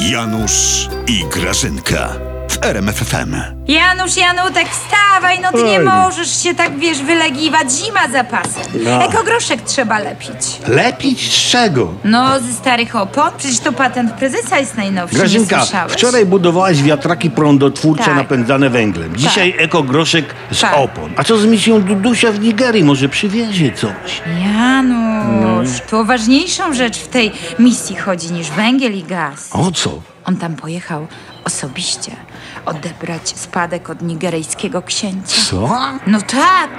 Janusz i Grażynka w RMFFM. Janusz, Janutek, wstawaj, no ty nie Oj. możesz się tak, wiesz, wylegiwać. Zima za pasem. No. Ekogroszek trzeba lepić. Lepić z czego? No, ze starych opon? Przecież to patent prezesa jest najnowszy, Grażynka, słyszałeś? wczoraj budowałaś wiatraki prądotwórcze Tak. napędzane węglem. Dzisiaj ekogroszek z Tak. opon. A co z misją Dudusia w Nigerii? Może przywiezie coś? Janusz, No. tu o ważniejszą rzecz w tej misji chodzi niż węgiel i gaz. O co? On tam pojechał osobiście odebrać spadek od nigeryjskiego księcia. Co? No tak.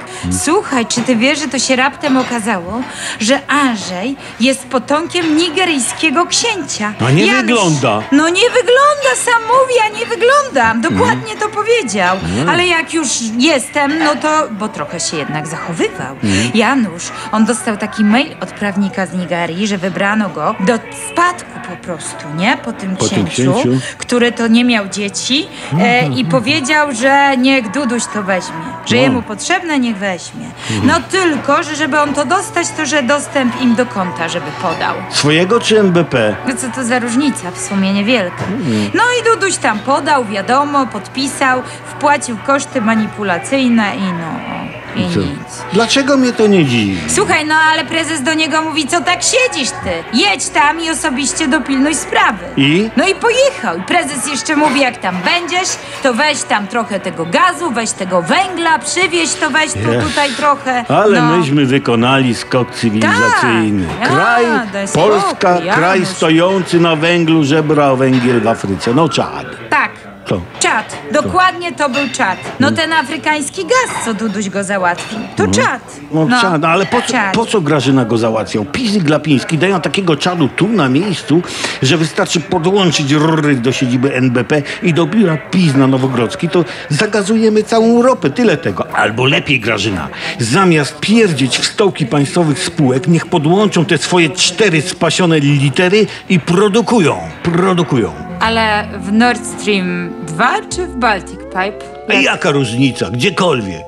Słuchaj, czy ty wiesz, że to się raptem okazało, że Andrzej jest potomkiem nigeryjskiego księcia? A nie wygląda. No nie wygląda, sam mówi, a nie wygląda. Dokładnie to powiedział. Ale jak już jestem, no to, bo trochę się jednak zachowywał. Janusz, on dostał taki mail od prawnika z Nigerii, że wybrano go do spadku po prostu, nie? Po tym Po tym księciu. który to nie miał dzieci e, i powiedział, że niech Duduś to weźmie. Że jemu potrzebne, niech weźmie. No tylko, że żeby on to dostać, to że dostęp im do konta, żeby podał. Swojego czy MBP? No co to za różnica? W sumie niewielka. No i Duduś tam podał, wiadomo, podpisał, wpłacił koszty manipulacyjne i no, i Co? nic. Dlaczego mnie to nie dziwi? Słuchaj, no ale prezes do niego mówi, co tak siedzisz ty? Jedź tam i osobiście dopilnuj sprawy. I? No i pojechał. I prezes jeszcze mówi, jak tam będziesz, to weź tam trochę tego gazu, weź tego węgla, przywieź to weź tu tutaj trochę. Ale no. myśmy wykonali skok cywilizacyjny. Tak. Kraj, Ja, daj Polska, kraj stojący na węglu, żebra węgiel w Afryce. No czad. Tak. To. Czad, dokładnie to był czad. No ten afrykański gaz, co Duduś go załatwił. To czad. No, czad, no ale po co, czad. po co Grażyna go załatwiał? PiS i Glapiński dają takiego czadu tu na miejscu, że wystarczy podłączyć rury do siedziby NBP i do biura PiS na Nowogrodzki, to zagazujemy całą Europę. Tyle tego. Albo lepiej Grażyna. Zamiast pierdzieć w stołki państwowych spółek, niech podłączą te swoje cztery spasione litery i produkują. Produkują. Ale w Nord Stream 2 czy w Baltic Pipe? A jaka różnica? Gdziekolwiek.